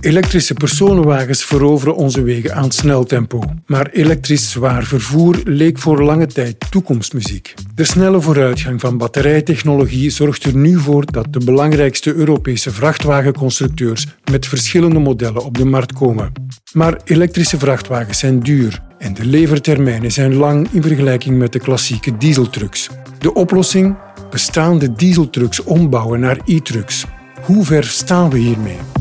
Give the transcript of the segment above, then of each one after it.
Elektrische personenwagens veroveren onze wegen aan snel tempo. Maar elektrisch zwaar vervoer leek voor lange tijd toekomstmuziek. De snelle vooruitgang van batterijtechnologie zorgt er nu voor dat de belangrijkste Europese vrachtwagenconstructeurs met verschillende modellen op de markt komen. Maar elektrische vrachtwagens zijn duur en de levertermijnen zijn lang in vergelijking met de klassieke dieseltrucks. De oplossing? Bestaande dieseltrucks ombouwen naar e-trucks. Hoe ver staan we hiermee?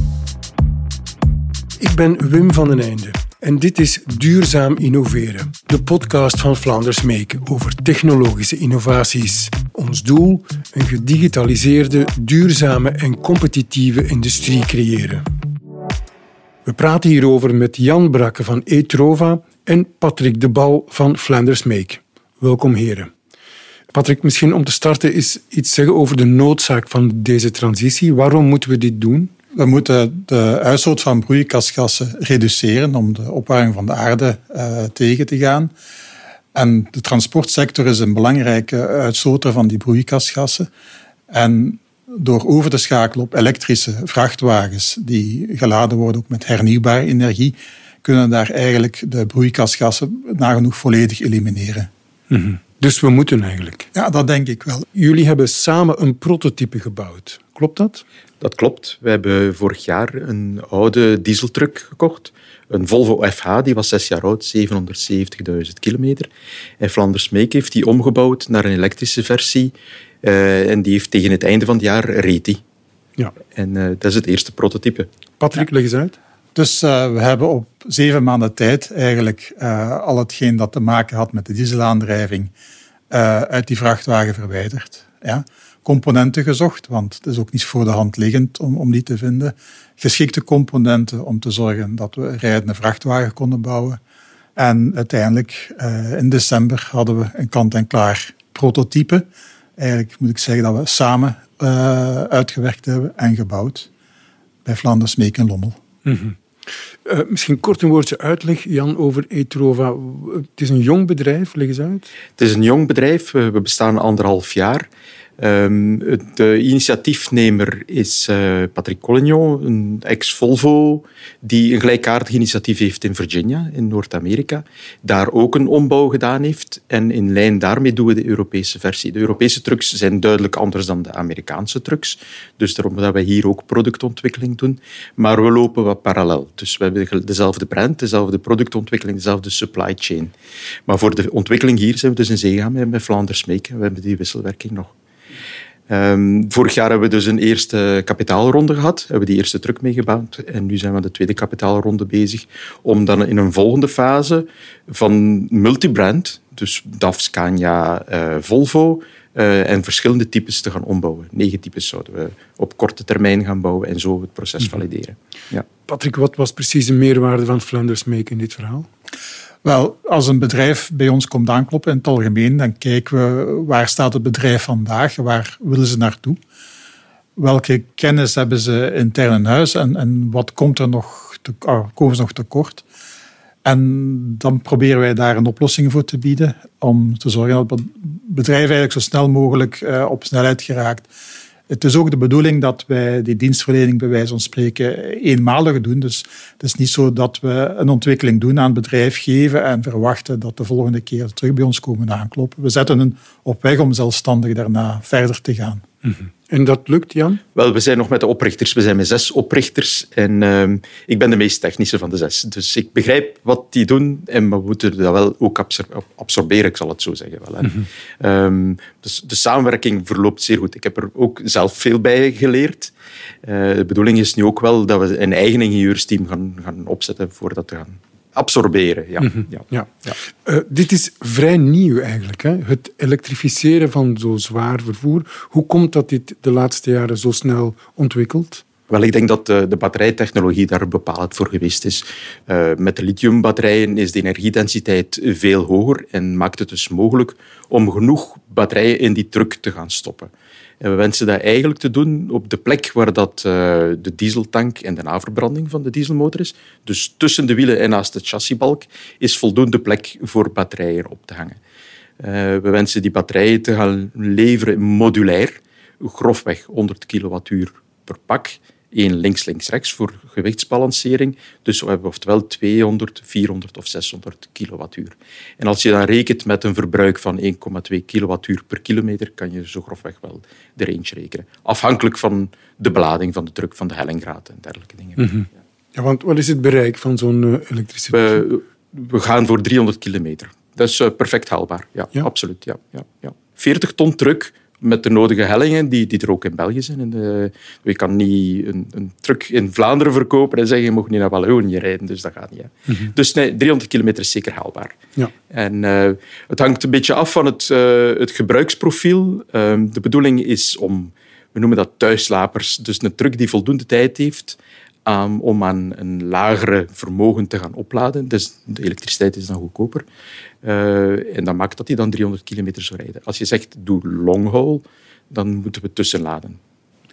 Ik ben Wim van den Einde en dit is Duurzaam Innoveren, de podcast van Vlaanders Make over technologische innovaties. Ons doel: een gedigitaliseerde, duurzame en competitieve industrie creëren. We praten hierover met Jan Brakke van Etrova en Patrick de Bal van Flanders Make. Welkom heren. Patrick, misschien om te starten is iets zeggen over de noodzaak van deze transitie. Waarom moeten we dit doen? We moeten de uitstoot van broeikasgassen reduceren om de opwarming van de aarde uh, tegen te gaan. En de transportsector is een belangrijke uitstoter van die broeikasgassen. En door over te schakelen op elektrische vrachtwagens die geladen worden ook met hernieuwbare energie, kunnen daar eigenlijk de broeikasgassen nagenoeg volledig elimineren. Mm Dus we moeten eigenlijk. Ja, dat denk ik wel. Jullie hebben samen een prototype gebouwd. Klopt dat? Dat klopt. We hebben vorig jaar een oude dieseltruck gekocht. Een Volvo FH, die was zes jaar oud, 770.000 kilometer. En Flanders Make heeft die omgebouwd naar een elektrische versie. Uh, en die heeft tegen het einde van het jaar reed Ja. En uh, dat is het eerste prototype. Patrick, leg eens uit. Dus uh, we hebben op zeven maanden tijd eigenlijk al hetgeen dat te maken had met de dieselaandrijving uit die vrachtwagen verwijderd. Ja componenten gezocht, want het is ook niet voor de hand liggend om, om die te vinden. Geschikte componenten om te zorgen dat we rijdende vrachtwagen konden bouwen. En uiteindelijk uh, in december hadden we een kant-en-klaar prototype. Eigenlijk moet ik zeggen dat we samen uh, uitgewerkt hebben en gebouwd bij Flanders Meek en Lommel. Mm -hmm. Uh, misschien kort een woordje uitleg, Jan, over Etrova. Het is een jong bedrijf, leg eens uit. Het is een jong bedrijf. We bestaan anderhalf jaar. De initiatiefnemer is uh, Patrick Collignon, een ex-Volvo, die een gelijkaardig initiatief heeft in Virginia, in Noord-Amerika. Daar ook een ombouw gedaan heeft. En in lijn daarmee doen we de Europese versie. De Europese trucks zijn duidelijk anders dan de Amerikaanse trucks. Dus daarom dat we hier ook productontwikkeling doen. Maar we lopen wat parallel. Dus we hebben dezelfde brand, dezelfde productontwikkeling, dezelfde supply chain. Maar voor de ontwikkeling hier zijn we dus in zee gaan met Flanders Make. We hebben die wisselwerking nog. Um, vorig jaar hebben we dus een eerste kapitaalronde gehad. Hebben we die eerste truck meegebouwd. En nu zijn we aan de tweede kapitaalronde bezig. Om dan in een volgende fase van multibrand, dus DAF, Scania, uh, Volvo, uh, en verschillende types te gaan ombouwen. Negen types zouden we op korte termijn gaan bouwen en zo het proces mhm. valideren. Ja. Patrick, wat was precies de meerwaarde van Flanders Make in dit verhaal? Wel, als een bedrijf bij ons komt aankloppen in het algemeen, dan kijken we waar staat het bedrijf vandaag, waar willen ze naartoe, welke kennis hebben ze intern in huis en, en wat komt er nog, te, oh, komen ze nog tekort. En dan proberen wij daar een oplossing voor te bieden om te zorgen dat het bedrijf eigenlijk zo snel mogelijk uh, op snelheid geraakt het is ook de bedoeling dat wij die dienstverlening bij wijze van spreken eenmalig doen. Dus het is niet zo dat we een ontwikkeling doen aan het bedrijf geven en verwachten dat de volgende keer terug bij ons komen aankloppen. We zetten hen op weg om zelfstandig daarna verder te gaan. Mhm. En dat lukt, Jan? Wel, we zijn nog met de oprichters. We zijn met zes oprichters. En uh, ik ben de meest technische van de zes. Dus ik begrijp wat die doen. En we moeten dat wel ook absorberen, ik zal het zo zeggen. Wel, mm -hmm. um, dus de samenwerking verloopt zeer goed. Ik heb er ook zelf veel bij geleerd. Uh, de bedoeling is nu ook wel dat we een eigen ingenieursteam gaan, gaan opzetten voor dat te gaan absorberen. Ja. Mhm. ja. ja. ja. Uh, dit is vrij nieuw eigenlijk, hè? het elektrificeren van zo zwaar vervoer. Hoe komt dat dit de laatste jaren zo snel ontwikkelt? Wel, ik denk dat de, de batterijtechnologie daar bepalend voor geweest is. Uh, met de lithiumbatterijen is de energiedensiteit veel hoger en maakt het dus mogelijk om genoeg batterijen in die truck te gaan stoppen. En we wensen dat eigenlijk te doen op de plek waar dat, uh, de dieseltank en de naverbranding van de dieselmotor is. Dus tussen de wielen en naast de chassisbalk is voldoende plek voor batterijen op te hangen. Uh, we wensen die batterijen te gaan leveren modulair, grofweg 100 kilowattuur per pak Eén links, links, rechts voor gewichtsbalancering. Dus we hebben oftewel 200, 400 of 600 kilowattuur. En als je dan rekent met een verbruik van 1,2 kilowattuur per kilometer, kan je zo grofweg wel de range rekenen. Afhankelijk van de belading, van de druk, van de hellinggraad en dergelijke dingen. Mhm. ja, want wat is het bereik van zo'n uh, elektrische we, we, gaan voor 300 kilometer. Dat is uh, perfect haalbaar. Ja, ja? absoluut. Ja, ja, ja. 40 ton truck met de nodige hellingen die, die er ook in België zijn. En de, je kan niet een, een, truck in Vlaanderen verkopen en zeggen je mag niet naar Wallonië rijden, dus dat gaat niet. Mm -hmm. Dus nee, 300 kilometer is zeker haalbaar. Ja. En uh, het hangt een beetje af van het, uh, het gebruiksprofiel. Uh, de bedoeling is om, we noemen dat thuislapers, dus een truck die voldoende tijd heeft um, om aan een lagere vermogen te gaan opladen. Dus de elektriciteit is dan goedkoper. Uh, en dat maakt dat hij dan 300 kilometer zou rijden. Als je zegt, doe long haul, dan moeten we tussenladen.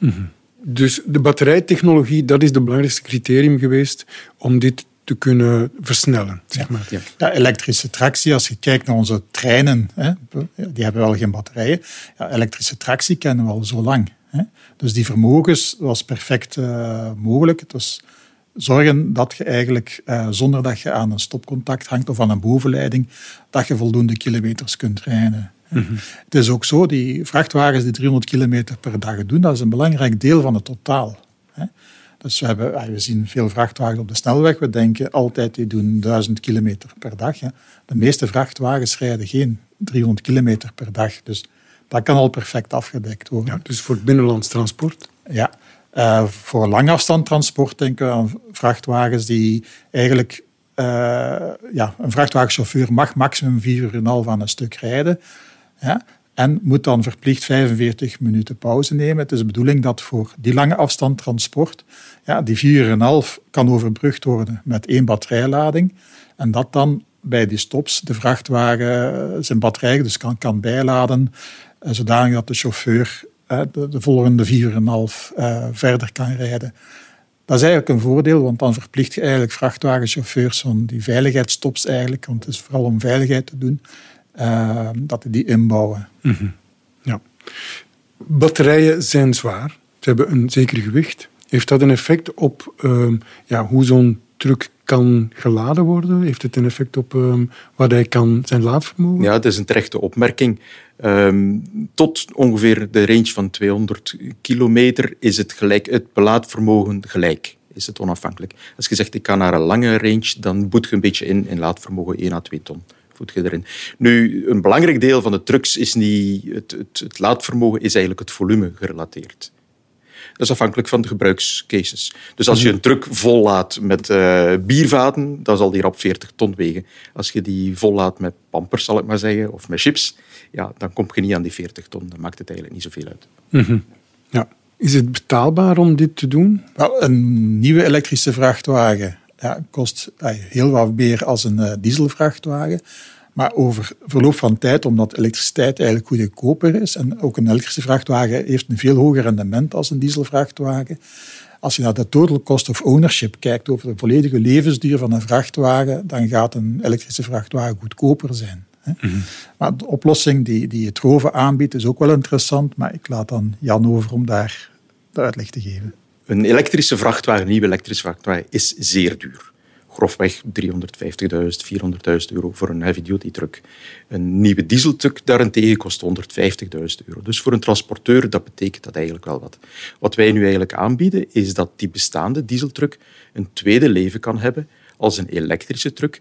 Mm -hmm. Dus de batterijtechnologie, dat is het belangrijkste criterium geweest om dit te kunnen versnellen. Zeg maar. ja. ja. elektrische tractie, als je kijkt naar onze treinen, hè, die hebben wel geen batterijen. Ja, elektrische tractie kennen we al zo lang. Dus die vermogens was perfect uh, mogelijk. Het was zorgen dat je eigenlijk, uh, zonder dat je aan een stopcontact hangt of aan een bovenleiding, dat je voldoende kilometers kunt rijden. Mm -hmm. Het is ook zo, die vrachtwagens die 300 kilometer per dag doen, dat is een belangrijk deel van het totaal. Hè. Dus we, hebben, we zien veel vrachtwagens op de snelweg. We denken altijd, die doen 1000 kilometer per dag. Hè. De meeste vrachtwagens rijden geen 300 kilometer per dag. Dus dat kan al perfect afgedekt worden. Ja, dus voor het binnenlands transport? Ja. Uh, voor langafstandtransport denken we aan vrachtwagens die eigenlijk... Uh, ja, een vrachtwagenchauffeur mag maximum 4 uur en half aan een stuk rijden. Ja, en moet dan verplicht 45 minuten pauze nemen. Het is de bedoeling dat voor die lange afstand transport ja, die 4,5 uur en half kan overbrugd worden met één batterijlading. En dat dan bij die stops de vrachtwagen zijn batterij dus kan, kan bijladen, zodanig dat de chauffeur de, de volgende 4,5 uur en half verder kan rijden. Dat is eigenlijk een voordeel, want dan verplicht je eigenlijk vrachtwagenchauffeurs van die veiligheidsstops eigenlijk, want het is vooral om veiligheid te doen, uh, dat die inbouwen. -hmm. Ja. Batterijen zijn zwaar. Ze hebben een zeker gewicht. Heeft dat een effect op uh, ja, hoe zo'n truck kan geladen worden? Heeft het een effect op wat hij kan zijn laadvermogen? Ja, dat is een terechte opmerking. Um, tot ongeveer de range van 200 kilometer is het, gelijk, het belaadvermogen gelijk. Is het onafhankelijk. Als je zegt ik kan naar een lange range, dan boet je een beetje in in laadvermogen 1 à 2 ton. Voet je erin. Nu, een belangrijk deel van de trucks is niet het, het, het laadvermogen, is eigenlijk het volume gerelateerd. Dat is afhankelijk van de gebruikscases. Dus als je een truck vollaat met uh, biervaten, dan zal die op 40 ton wegen. Als je die vollaat met pampers, zal ik maar zeggen, of met chips, ja, dan kom je niet aan die 40 ton. Dan maakt het eigenlijk niet zoveel uit. Mm -hmm. Ja. Is het betaalbaar om dit te doen? Wel, een nieuwe elektrische vrachtwagen ja, kost heel wat meer als een uh, dieselvrachtwagen. Maar over verloop van tijd, omdat elektriciteit eigenlijk goedkoper is en ook een elektrische vrachtwagen heeft een veel hoger rendement als een dieselvrachtwagen. Als je naar de total cost of ownership kijkt over de volledige levensduur van een vrachtwagen, dan gaat een elektrische vrachtwagen goedkoper zijn. Mm -hmm. Maar de oplossing die, die het Roven aanbiedt is ook wel interessant, maar ik laat dan Jan over om daar de uitleg te geven. Een elektrische vrachtwagen, een nieuwe elektrische vrachtwagen, is zeer duur grofweg 350.000, 400.000 euro voor een heavy-duty truck. Een nieuwe dieseltruck daarentegen kost 150.000 euro. Dus voor een transporteur dat betekent dat eigenlijk wel wat. Wat wij nu eigenlijk aanbieden, is dat die bestaande dieseltruck een tweede leven kan hebben als een elektrische truck.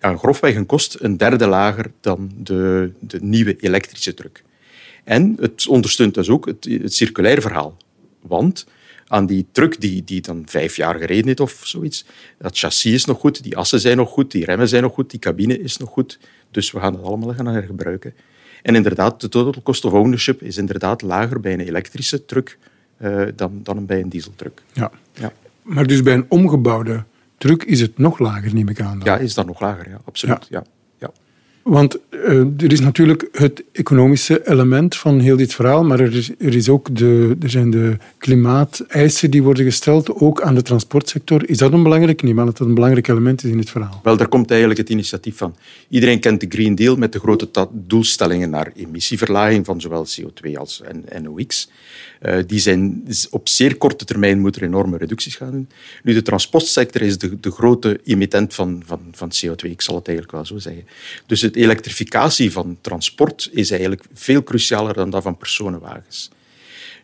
Aan grofweg een kost een derde lager dan de, de nieuwe elektrische truck. En het ondersteunt dus ook het, het circulaire verhaal. Want aan die truck die, die dan vijf jaar gereden heeft of zoiets. Dat chassis is nog goed, die assen zijn nog goed, die remmen zijn nog goed, die cabine is nog goed. Dus we gaan dat allemaal gaan hergebruiken. En inderdaad, de total cost of ownership is inderdaad lager bij een elektrische truck uh, dan, dan bij een dieseltruck. Ja. ja. Maar dus bij een omgebouwde truck is het nog lager, neem ik aan. Dan. Ja, is dat nog lager, ja, absoluut. Ja. ja. Want uh, er is natuurlijk het economische element van heel dit verhaal, maar er, is, er, is ook de, er zijn de klimaateisen die worden gesteld, ook aan de transportsector. Is dat een belangrijk? Maar dat dat een belangrijk element is in het verhaal. Wel, daar komt eigenlijk het initiatief van. Iedereen kent de Green Deal met de grote doelstellingen naar emissieverlaging van zowel CO2 als NOx. Uh, die zijn op zeer korte termijn moeten er enorme reducties gaan doen. Nu, de transportsector is de, de grote emittent van, van, van CO2, ik zal het eigenlijk wel zo zeggen. Dus de elektrificatie van transport is eigenlijk veel crucialer dan dat van personenwagens.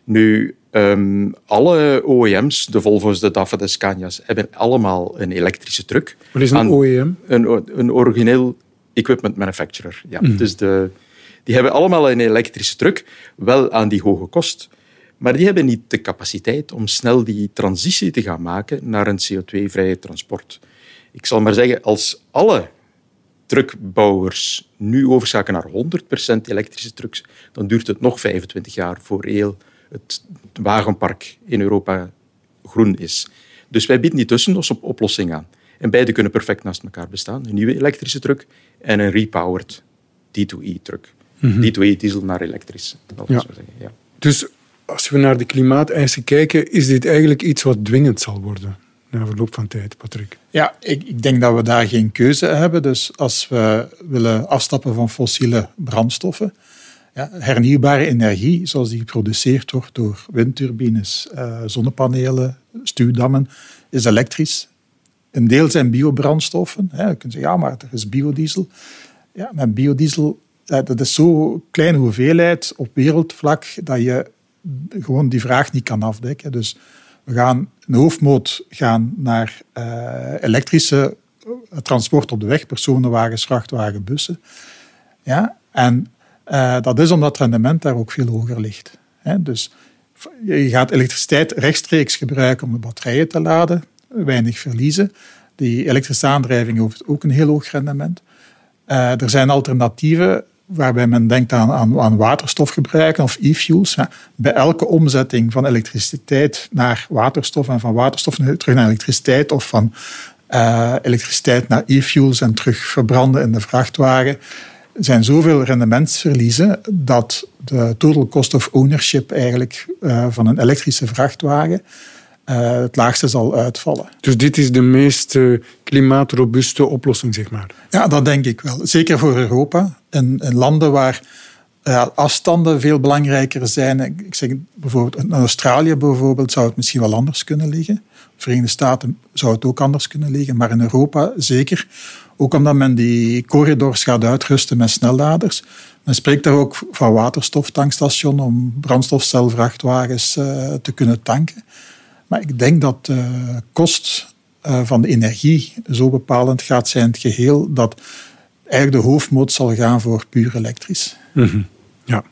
Nu, um, alle OEM's, de Volvo's, de DAF, de Scania's, hebben allemaal een elektrische truck. Wat is een OEM? Een, een origineel equipment manufacturer. Ja. Mm. Dus de, die hebben allemaal een elektrische truck, wel aan die hoge kost. Maar die hebben niet de capaciteit om snel die transitie te gaan maken naar een CO2-vrije transport. Ik zal maar zeggen, als alle truckbouwers nu overschakelen naar 100% elektrische trucks, dan duurt het nog 25 jaar voor heel het wagenpark in Europa groen is. Dus wij bieden die tussen op oplossing aan. En beide kunnen perfect naast elkaar bestaan. Een nieuwe elektrische truck en een repowered D2E-truck. Mm -hmm. D2E diesel naar elektrisch. Ja. Dus als we naar de klimaateisen kijken, is dit eigenlijk iets wat dwingend zal worden na verloop van tijd, Patrick? Ja, ik, ik, denk dat we daar geen keuze hebben. Dus als we willen afstappen van fossiele brandstoffen, ja, hernieuwbare energie, zoals die geproduceerd wordt door windturbines, uh, zonnepanelen, stuwdammen, is elektrisch. Een deel zijn biobrandstoffen. Hè. Je kunt zeggen, ja, maar er is biodiesel. Ja, met biodiesel, dat is zo'n kleine hoeveelheid op wereldvlak dat je gewoon die vraag niet kan afdekken. Dus we gaan een hoofdmoot gaan naar uh, elektrische transport op de weg, personenwagens, vrachtwagen, bussen. Ja, en uh, dat is omdat het rendement daar ook veel hoger ligt. Hè. Dus je gaat elektriciteit rechtstreeks gebruiken om de batterijen te laden, weinig verliezen. Die elektrische aandrijving heeft ook een heel hoog rendement. Er zijn alternatieven waarbij men denkt aan, aan, aan waterstof gebruiken of e-fuels. Bij elke omzetting van elektriciteit naar waterstof en van waterstof terug naar elektriciteit of van uh, elektriciteit naar e-fuels en terug verbranden in de vrachtwagen, zijn zoveel rendementsverliezen dat de total cost of ownership eigenlijk uh, van een elektrische vrachtwagen uh, het laagste zal uitvallen. Dus dit is de meest uh, klimaatrobuuste oplossing, zeg maar? Ja, dat denk ik wel. Zeker voor Europa. In, in landen waar uh, afstanden veel belangrijker zijn. Ik zeg bijvoorbeeld, in Australië bijvoorbeeld zou het misschien wel anders kunnen liggen. Verenigde Staten zou het ook anders kunnen liggen. Maar in Europa zeker. Ook omdat men die corridors gaat uitrusten met snelladers. Men spreekt daar ook van waterstoftankstation om brandstofcelvrachtwagens te kunnen tanken. Maar ik denk dat de kost eh, van de energie zo bepalend gaat zijn het geheel dat eigenlijk de hoofdmoot zal gaan voor puur elektrisch. Mm Ja.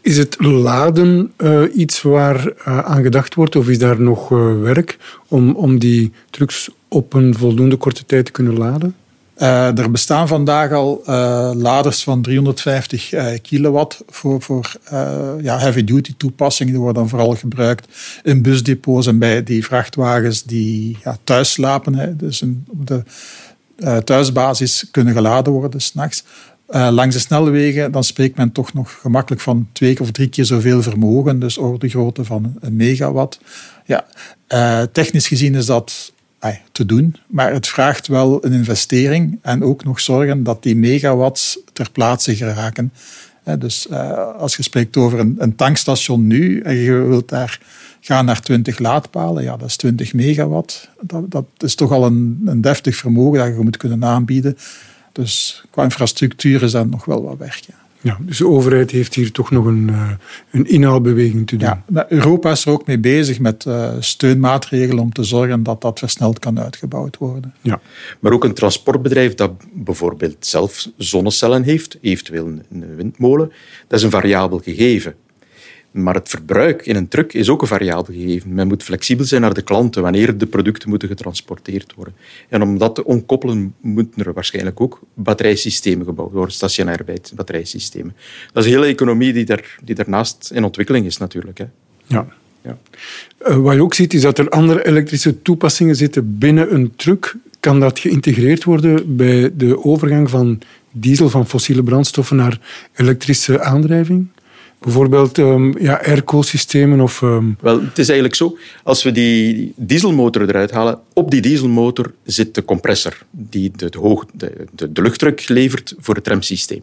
Is het laden uh, iets waar aan gedacht wordt of is daar nog werk om, om die trucks op een voldoende korte tijd te kunnen laden? Uh, er bestaan vandaag al uh, laders van 350 uh, eh, kilowatt voor, voor ja, heavy-duty toepassingen. Die worden dan vooral gebruikt in busdepots en bij die vrachtwagens die ja, thuis slapen. Hè. Dus op de thuisbasis kunnen geladen worden s'nachts. langs de snelwegen dan spreekt men toch nog gemakkelijk van twee of drie keer zoveel vermogen. Dus orde grootte van een megawatt. Ja, technisch gezien is dat te doen. Maar het vraagt wel een investering en ook nog zorgen dat die megawatts ter plaatse geraken. Dus eh, als je spreekt over een, tankstation nu en je wilt daar gaan naar 20 laadpalen, ja, dat is 20 megawatt. Dat, dat is toch al een, een deftig vermogen dat je moet kunnen aanbieden. Dus qua infrastructuur is dat nog wel wat werk. Ja. Ja, dus de overheid heeft hier toch nog een, uh, een inhaalbeweging te doen. Ja, Europa is er ook mee bezig met uh, steunmaatregelen om te zorgen dat dat versneld kan uitgebouwd worden. Ja. Maar ook een transportbedrijf dat bijvoorbeeld zelf zonnecellen heeft, eventueel een windmolen, dat is een variabel gegeven. Maar het verbruik in een truck is ook een variabel gegeven. Men moet flexibel zijn naar de klanten wanneer de producten moeten getransporteerd worden. En om dat te ontkoppelen, moeten er waarschijnlijk ook batterijsystemen gebouwd worden, stationair batterijsystemen. Dat is een hele economie die, daar, die daarnaast in ontwikkeling is natuurlijk. Hè. Ja. Ja. Uh, wat je ook ziet, is dat er andere elektrische toepassingen zitten binnen een truck. Kan dat geïntegreerd worden bij de overgang van diesel, van fossiele brandstoffen, naar elektrische aandrijving? Bijvoorbeeld um, ja, airco-systemen of... Um... Wel, het is eigenlijk zo. Als we die dieselmotor eruit halen, op die dieselmotor zit de compressor die de, de, de, de, luchtdruk levert voor het tramsysteem.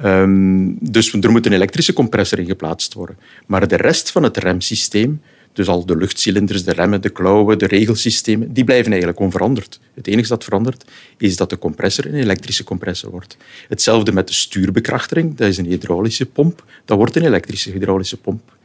Ehm, dus er moet een elektrische compressor in geplaatst worden. Maar de rest van het remsysteem, dus al de luchtcilinders, de remmen, de klauwen, de regelsystemen, die blijven eigenlijk onveranderd. Het enige dat verandert is dat de compressor een elektrische compressor wordt. Hetzelfde met de stuurbekrachtering, dat is een hydraulische pomp, dat wordt een elektrische hydraulische pomp.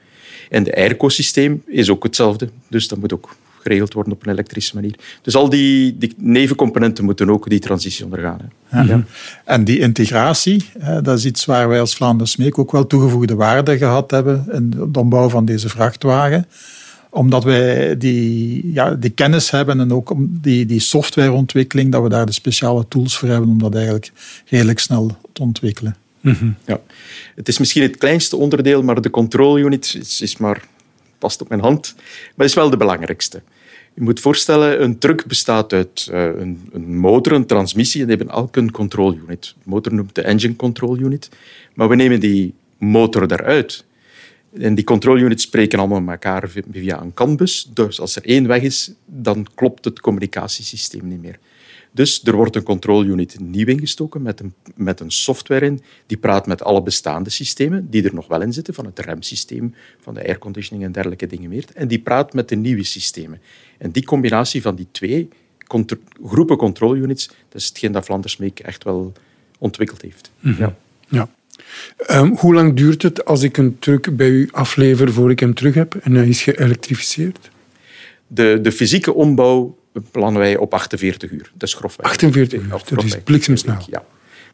En de airco-systeem is ook hetzelfde, dus dat moet ook geregeld worden op een elektrische manier. Dus al die, die nevencomponenten moeten ook die transitie ondergaan. Ja. En die integratie, dat is iets waar wij als Vlaanderen Smeek ook wel toegevoegde waarde gehad hebben in de ombouw van deze vrachtwagen omdat wij die, ja, die kennis hebben en ook die, die softwareontwikkeling, dat we daar de speciale tools voor hebben om dat eigenlijk redelijk snel te ontwikkelen. Mhm. Ja. Het is misschien het kleinste onderdeel, maar de control unit is, is maar, past op mijn hand, maar is wel de belangrijkste. Je moet voorstellen, een truck bestaat uit uh, een, een, motor, een transmissie en die hebben elk een control unit. De motor noemt de engine control unit. Maar we nemen die motor eruit. En die control units spreken allemaal met elkaar via een CAN-bus. Dus als er één weg is, dan klopt het communicatiesysteem niet meer. Dus er wordt een control unit nieuw ingestoken met een, met een software in die praat met alle bestaande systemen die er nog wel in zitten, van het remsysteem, van de airconditioning en dergelijke dingen meer. En die praat met de nieuwe systemen. En die combinatie van die twee groepen control units, dat is hetgeen dat Flanders Make echt wel ontwikkeld heeft. Mhm. Ja. ja. Um, hoe lang duurt het als ik een truck bij u aflever voor ik hem terug heb en hij is geëlektrificeerd? De, de fysieke ombouw plannen wij op 48 uur. Dat is grofweg. 48 uur, dat is bliksemsnel. Ja.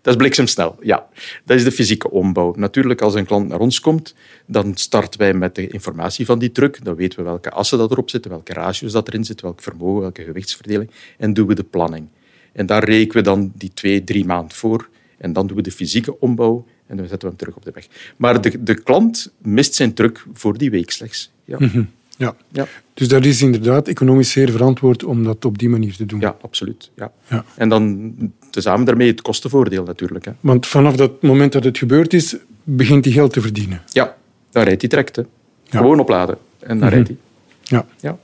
Dat is bliksemsnel, ja. Dat is de fysieke ombouw. Natuurlijk, als een klant naar ons komt, dan starten wij met de informatie van die truck. Dan weten we welke assen dat erop zitten, welke ratios dat erin zitten, welk vermogen, welke gewichtsverdeling. En doen we de planning. En daar rekenen we dan die twee, drie maanden voor. En dan doen we de fysieke ombouw en dan zetten we hem terug op de weg. Maar de, de klant mist zijn truck voor die week slechts. Ja. Mhm. Ja. ja. Dus dat is inderdaad economisch zeer verantwoord om dat op die manier te doen. Ja, absoluut. Ja. ja. En dan tezamen daarmee het kostenvoordeel natuurlijk. Hè. Want vanaf dat moment dat het gebeurd is, begint hij geld te verdienen. Ja, dan rijdt hij direct. Hè. Gewoon opladen en dan mhm. rijdt hij. Ja. ja.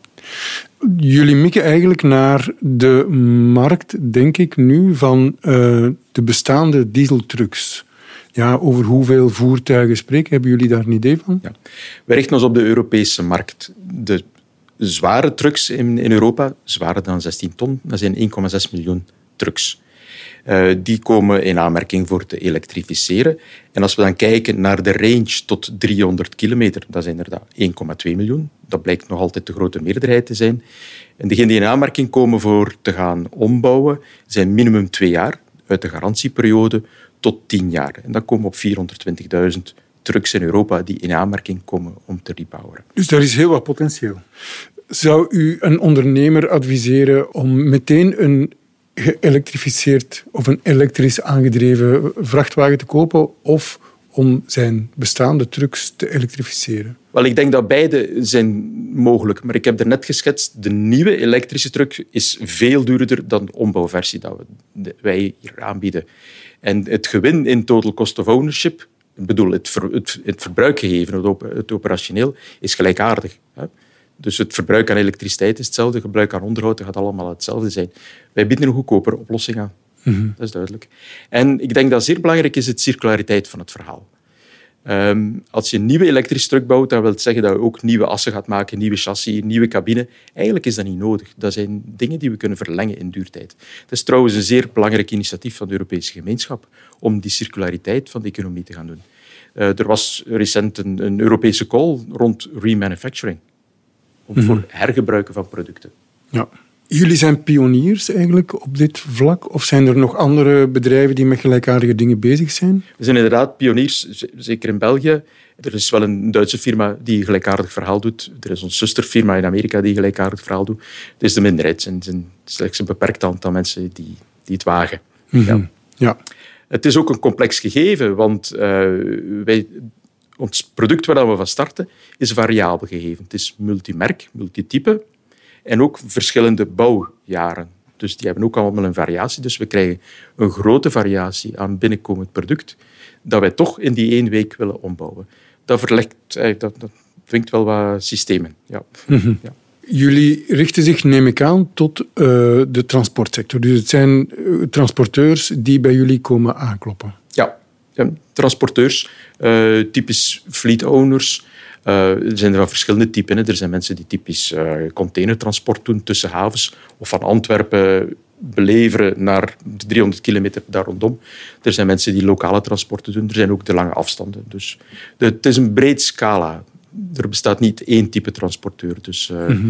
Jullie mikken eigenlijk naar de markt, denk ik nu, van uh, de bestaande dieseltrucks. Ja, over hoeveel voertuigen spreken? Hebben jullie daar een idee van? Ja. We richten ons op de Europese markt. De zware trucks in, in Europa, zwaarder dan 16 ton, dat zijn 1,6 miljoen trucks. Uh, die komen in aanmerking voor te elektrificeren. En als we dan kijken naar de range tot 300 kilometer, dat zijn er 1,2 miljoen. Dat blijkt nog altijd de grote meerderheid te zijn. En degenen die in aanmerking komen voor te gaan ombouwen, zijn minimum twee jaar uit de garantieperiode tot 10 jaar. En dan komen op 420.000 trucks in Europa die in aanmerking komen om te repoweren. Dus daar is heel wat potentieel. Zou u een ondernemer adviseren om meteen een geëlektrificeerd of een elektrisch aangedreven vrachtwagen te kopen of om zijn bestaande trucks te elektrificeren? Wel, ik denk dat beide zijn mogelijk. Maar ik heb er net geschetst, de nieuwe elektrische truck is veel duurder dan de ombouwversie dat wij hier aanbieden. En het gewin in total cost of ownership, ik bedoel, het, ver, het, het verbruikgegeven, het, operationeel, is gelijkaardig. Hè? Dus het verbruik aan elektriciteit is hetzelfde, het gebruik aan onderhoud gaat allemaal hetzelfde zijn. Wij bieden een goedkopere oplossing aan. Mhm. Dat is duidelijk. En ik denk dat zeer belangrijk is de circulariteit van het verhaal. Um, als je een nieuwe elektrische truck bouwt, dan wil het zeggen dat je ook nieuwe assen gaat maken, nieuwe chassis, nieuwe cabine. Eigenlijk is dat niet nodig. Dat zijn dingen die we kunnen verlengen in duurtijd. Het is trouwens een zeer belangrijk initiatief van de Europese gemeenschap om die circulariteit van de economie te gaan doen. Uh, er was recent een, een, Europese call rond remanufacturing, om mm voor hergebruiken van producten. Ja. Jullie zijn pioniers eigenlijk op dit vlak? Of zijn er nog andere bedrijven die met gelijkaardige dingen bezig zijn? We zijn inderdaad pioniers, zeker in België. Er is wel een Duitse firma die een gelijkaardig verhaal doet. Er is een zusterfirma in Amerika die een gelijkaardig verhaal doet. Het is de minderheid. Er zijn slechts een beperkt aantal mensen die, die het wagen. Mhm. ja. ja. Het is ook een complex gegeven, want uh, wij, ons product waar we van starten is een variabel gegeven. Het is multimerk, multitype. En ook verschillende bouwjaren. Dus die hebben ook allemaal een variatie. Dus we krijgen een grote variatie aan binnenkomend product dat wij toch in die één week willen ombouwen. Dat, verlegt, eh, dat, dat dwingt wel wat systemen. Ja. Mhm. ja. Jullie richten zich, neem ik aan, tot uh, de transportsector. Dus het zijn uh, transporteurs die bij jullie komen aankloppen. Ja, transporteurs, typisch fleet owners. Er zijn er van verschillende typen. Hè. Er zijn mensen die typisch containertransport doen tussen havens of van Antwerpen beleveren naar 300 kilometer daar rondom. Er zijn mensen die lokale transporten doen. Er zijn ook de lange afstanden. Dus het is een breed scala. Er bestaat niet één type transporteur. Dus uh,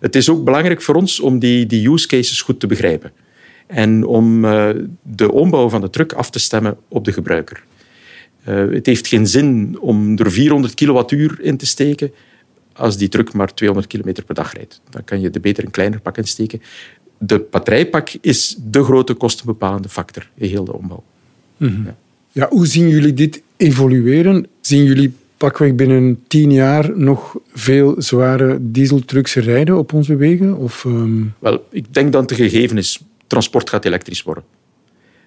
het is ook belangrijk voor ons om die, die use cases goed te begrijpen. En om uh, de ombouw van de truck af te stemmen op de gebruiker. Uh, het heeft geen zin om er 400 kilowattuur in te steken als die truck maar 200 kilometer per dag rijdt. Dan kan je er beter een kleiner pak in steken de batterijpak is de grote kostenbepalende factor in heel de ombouw. Mhm. ja. ja. hoe zien jullie dit evolueren? Zien jullie pakweg binnen tien jaar nog veel zware dieseltrucks rijden op onze wegen? Of, ehm? Wel, ik denk dat de gegeven is, transport gaat elektrisch worden.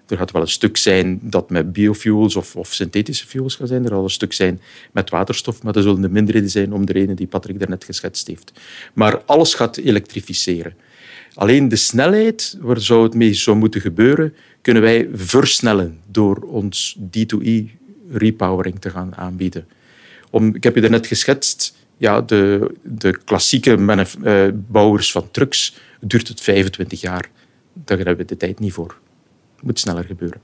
Er gaat wel een stuk zijn dat met biofuels of, of synthetische fuels gaat zijn. Er zal een stuk zijn met waterstof, maar dat zullen de minderheden zijn om de reden die Patrick daarnet geschetst heeft. Maar alles gaat elektrificeren. Alleen de snelheid, waar zou het mee zou moeten gebeuren, kunnen wij versnellen door ons D2E repowering te gaan aanbieden. Om, ik heb je net geschetst, ja, de, de klassieke uh, bouwers van trucks duurt het 25 jaar. Daar hebben we de tijd niet voor. Het moet sneller gebeuren.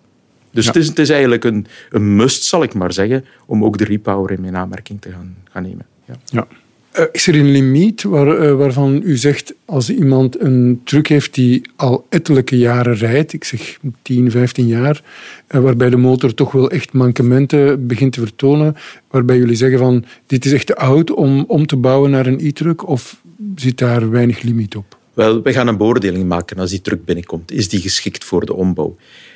Dus het, is, het, is, eigenlijk een, een must, zal ik maar zeggen, om ook de repowering in aanmerking te gaan, gaan nemen. Ja. ja. Uh, is er een limiet waar, uh, waarvan u zegt, als iemand een truck heeft die al ettelijke jaren rijdt, ik zeg 10, 15 jaar, uh, waarbij de motor toch wel echt mankementen begint te vertonen, waarbij jullie zeggen van, dit is echt te oud om om te bouwen naar een e-truck, of zit daar weinig limiet op? Wel, we gaan een beoordeling maken als die truck binnenkomt. Is die geschikt voor de ombouw?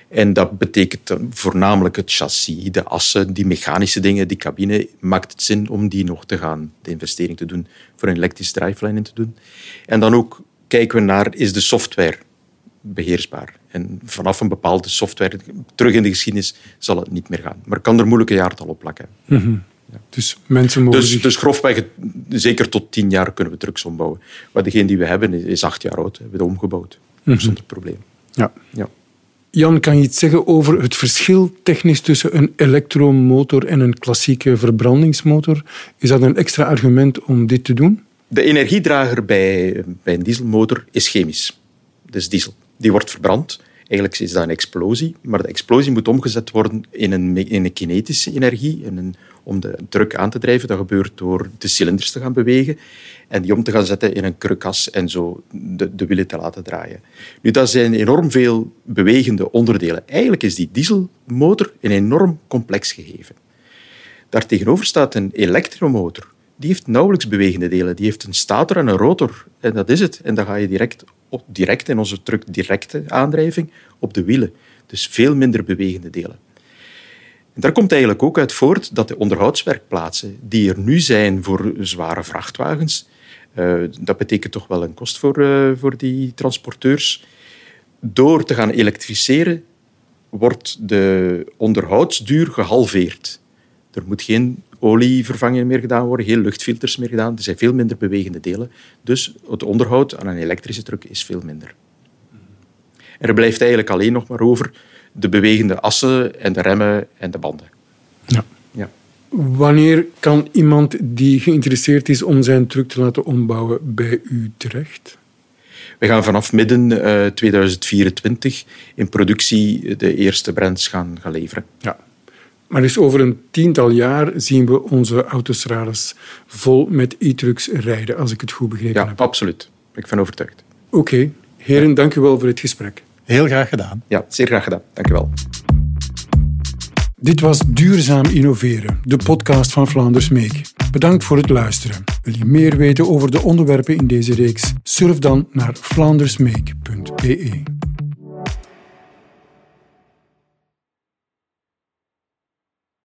En dat betekent voornamelijk het chassis, de assen, die mechanische dingen, die cabine. Maakt het zin om die nog te gaan, de investering te doen, voor een elektrische driveline in te doen. En dan ook kijken we naar, is de software beheersbaar? En vanaf een bepaalde software, terug in de geschiedenis, zal het niet meer gaan. Maar kan er moeilijke jaartal op plakken. Mm ja. Dus mensen mogen dus, dus grofweg, zeker tot tien jaar kunnen we trucks ombouwen. Maar degene die we hebben is acht jaar oud. We hebben het omgebouwd. Mm Zonder probleem. Ja. ja. Jan, kan je iets zeggen over het verschil technisch tussen een elektromotor en een klassieke verbrandingsmotor? Is dat een extra argument om dit te doen? De energiedrager bij, bij een dieselmotor is chemisch. Dus diesel. Die wordt verbrand. Eigenlijk is dat een explosie, maar de explosie moet omgezet worden in een, in een kinetische energie, in een, om de druk aan te drijven. Dat gebeurt door de cilinders te gaan bewegen en die om te gaan zetten in een krukas en zo de, de wielen te laten draaien. Nu, dat zijn enorm veel bewegende onderdelen. Eigenlijk is die dieselmotor een enorm complex gegeven. Daartegenover staat een elektromotor. Die heeft nauwelijks bewegende delen. Die heeft een stator en een rotor. En dat is het. En dan ga je direct, op, direct in onze truck directe aandrijving op de wielen. Dus veel minder bewegende delen. En daar komt eigenlijk ook uit voort dat de onderhoudswerkplaatsen die er nu zijn voor zware vrachtwagens, uh, dat betekent toch wel een kost voor, uh, voor die transporteurs. Door te gaan elektrificeren wordt de onderhoudsduur gehalveerd. Er moet geen olievervanging meer gedaan worden, geen luchtfilters meer gedaan. Er zijn veel minder bewegende delen. Dus het onderhoud aan een elektrische truck is veel minder. Er blijft eigenlijk alleen nog maar over de bewegende assen en de remmen en de banden. Ja. ja. Wanneer kan iemand die geïnteresseerd is om zijn truck te laten ombouwen bij u terecht? We gaan vanaf midden uh, eh, 2024 in productie de eerste brands gaan, gaan leveren. Ja. Maar dus over een tiental jaar zien we onze autostrades vol met e-trucks rijden, als ik het goed begrepen ja, heb. Ja, absoluut. Ik ben overtuigd. Oké. Heren, dank u wel voor het gesprek. Heel graag gedaan. Ja, zeer graag gedaan. Dank u wel. Dit was Duurzaam Innoveren, de podcast van Vlaanders Meek. Bedankt voor het luisteren. Wil je meer weten over de onderwerpen in deze reeks? Surf dan naar vlaandersmeek.be.